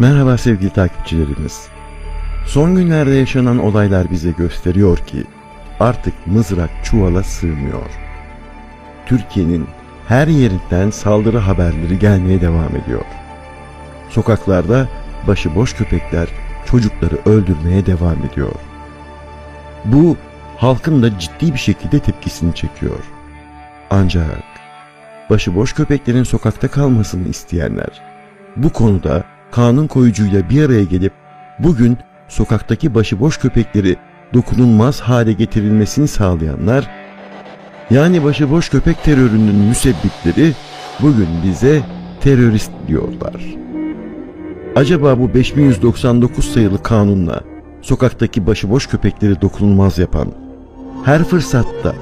Merhaba sevgili takipçilerimiz. Son günlerde yaşanan olaylar bize gösteriyor ki artık mızrak çuvala sığmıyor. Türkiye'nin her yerinden saldırı haberleri gelmeye devam ediyor. Sokaklarda başıboş köpekler çocukları öldürmeye devam ediyor. Bu halkın da ciddi bir şekilde tepkisini çekiyor. Ancak başıboş köpeklerin sokakta kalmasını isteyenler bu konuda kanun koyucuyla bir araya gelip bugün sokaktaki başıboş köpekleri dokunulmaz hale getirilmesini sağlayanlar yani başıboş köpek terörünün müsebbipleri bugün bize terörist diyorlar. Acaba bu 5199 sayılı kanunla sokaktaki başıboş köpekleri dokunulmaz yapan, her fırsatta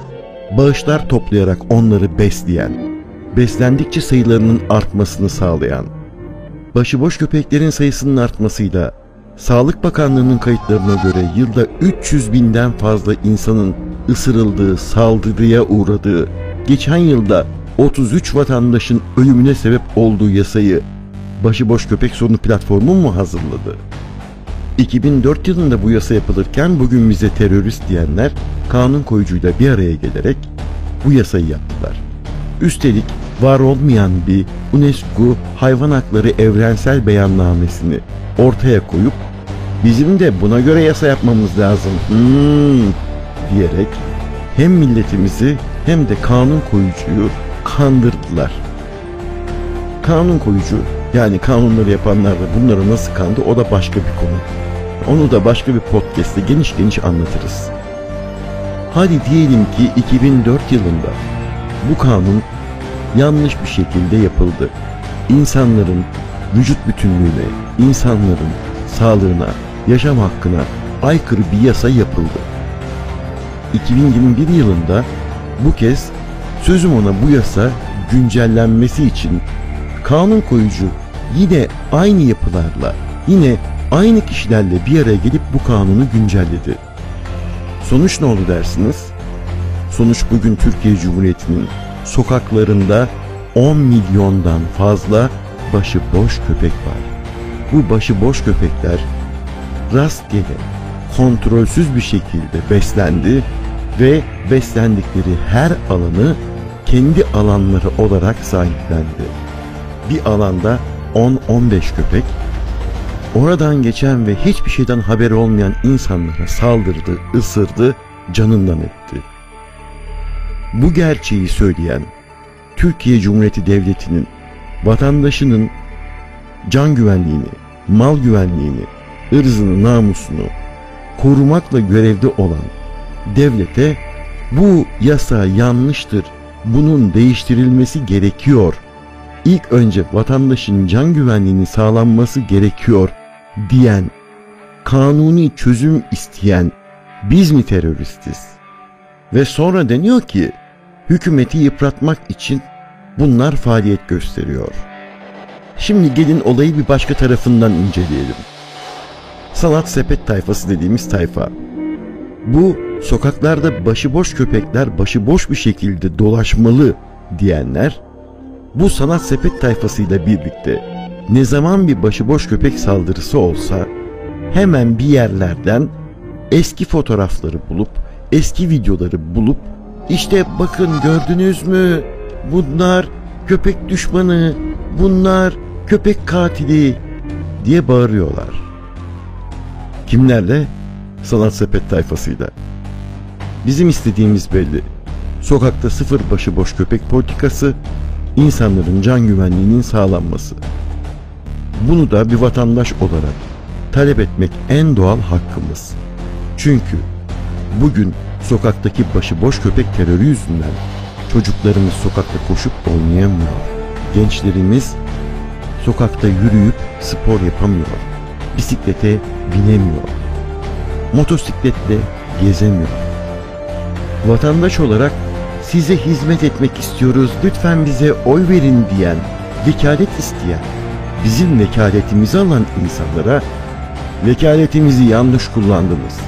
bağışlar toplayarak onları besleyen, beslendikçe sayılarının artmasını sağlayan, başıboş köpeklerin sayısının artmasıyla Sağlık Bakanlığı'nın kayıtlarına göre yılda 300 binden fazla insanın ısırıldığı, saldırıya uğradığı, geçen yılda 33 vatandaşın ölümüne sebep olduğu yasayı Başıboş Köpek Sorunu Platformu mu hazırladı? 2004 yılında bu yasa yapılırken bugün bize terörist diyenler kanun koyucuyla bir araya gelerek bu yasayı yaptılar. Üstelik var olmayan bir UNESCO Hayvan Hakları Evrensel Beyannamesini ortaya koyup bizim de buna göre yasa yapmamız lazım hmm, diyerek hem milletimizi hem de kanun koyucuyu kandırdılar. Kanun koyucu yani kanunları yapanlar da bunları nasıl kandı o da başka bir konu. Onu da başka bir podcast'te geniş geniş anlatırız. Hadi diyelim ki 2004 yılında bu kanun yanlış bir şekilde yapıldı. İnsanların vücut bütünlüğüne, insanların sağlığına, yaşam hakkına aykırı bir yasa yapıldı. 2021 yılında bu kez sözüm ona bu yasa güncellenmesi için kanun koyucu yine aynı yapılarla, yine aynı kişilerle bir araya gelip bu kanunu güncelledi. Sonuç ne oldu dersiniz? Sonuç bugün Türkiye Cumhuriyeti'nin sokaklarında 10 milyondan fazla başıboş köpek var. Bu başıboş köpekler rastgele, kontrolsüz bir şekilde beslendi ve beslendikleri her alanı kendi alanları olarak sahiplendi. Bir alanda 10-15 köpek oradan geçen ve hiçbir şeyden haberi olmayan insanlara saldırdı, ısırdı, canından etti. Bu gerçeği söyleyen Türkiye Cumhuriyeti Devleti'nin vatandaşının can güvenliğini, mal güvenliğini, ırzını, namusunu korumakla görevde olan devlete bu yasa yanlıştır, bunun değiştirilmesi gerekiyor. İlk önce vatandaşın can güvenliğini sağlanması gerekiyor diyen, kanuni çözüm isteyen biz mi teröristiz? Ve sonra deniyor ki hükümeti yıpratmak için bunlar faaliyet gösteriyor. Şimdi gelin olayı bir başka tarafından inceleyelim. Sanat sepet tayfası dediğimiz tayfa. Bu sokaklarda başıboş köpekler başıboş bir şekilde dolaşmalı diyenler bu sanat sepet tayfasıyla birlikte ne zaman bir başıboş köpek saldırısı olsa hemen bir yerlerden eski fotoğrafları bulup eski videoları bulup işte bakın gördünüz mü bunlar köpek düşmanı bunlar köpek katili diye bağırıyorlar. Kimlerle? Sanat sepet tayfasıyla. Bizim istediğimiz belli. Sokakta sıfır başıboş köpek politikası, insanların can güvenliğinin sağlanması. Bunu da bir vatandaş olarak talep etmek en doğal hakkımız. Çünkü bugün sokaktaki başıboş köpek terörü yüzünden çocuklarımız sokakta koşup oynayamıyor. Gençlerimiz sokakta yürüyüp spor yapamıyor. Bisiklete binemiyor. Motosikletle gezemiyor. Vatandaş olarak size hizmet etmek istiyoruz lütfen bize oy verin diyen, vekalet isteyen, bizim vekaletimizi alan insanlara vekaletimizi yanlış kullandınız.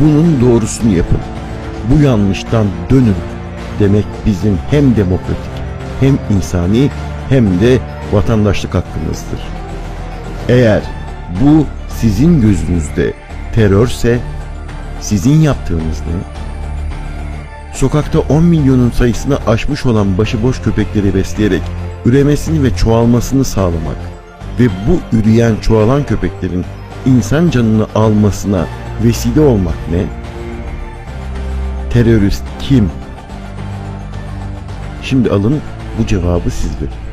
Bunun doğrusunu yapın. Bu yanlıştan dönün demek bizim hem demokratik hem insani hem de vatandaşlık hakkımızdır. Eğer bu sizin gözünüzde terörse sizin yaptığınız ne? Sokakta 10 milyonun sayısını aşmış olan başıboş köpekleri besleyerek üremesini ve çoğalmasını sağlamak ve bu üreyen çoğalan köpeklerin insan canını almasına vesile olmak ne? Terörist kim? Şimdi alın bu cevabı siz verin.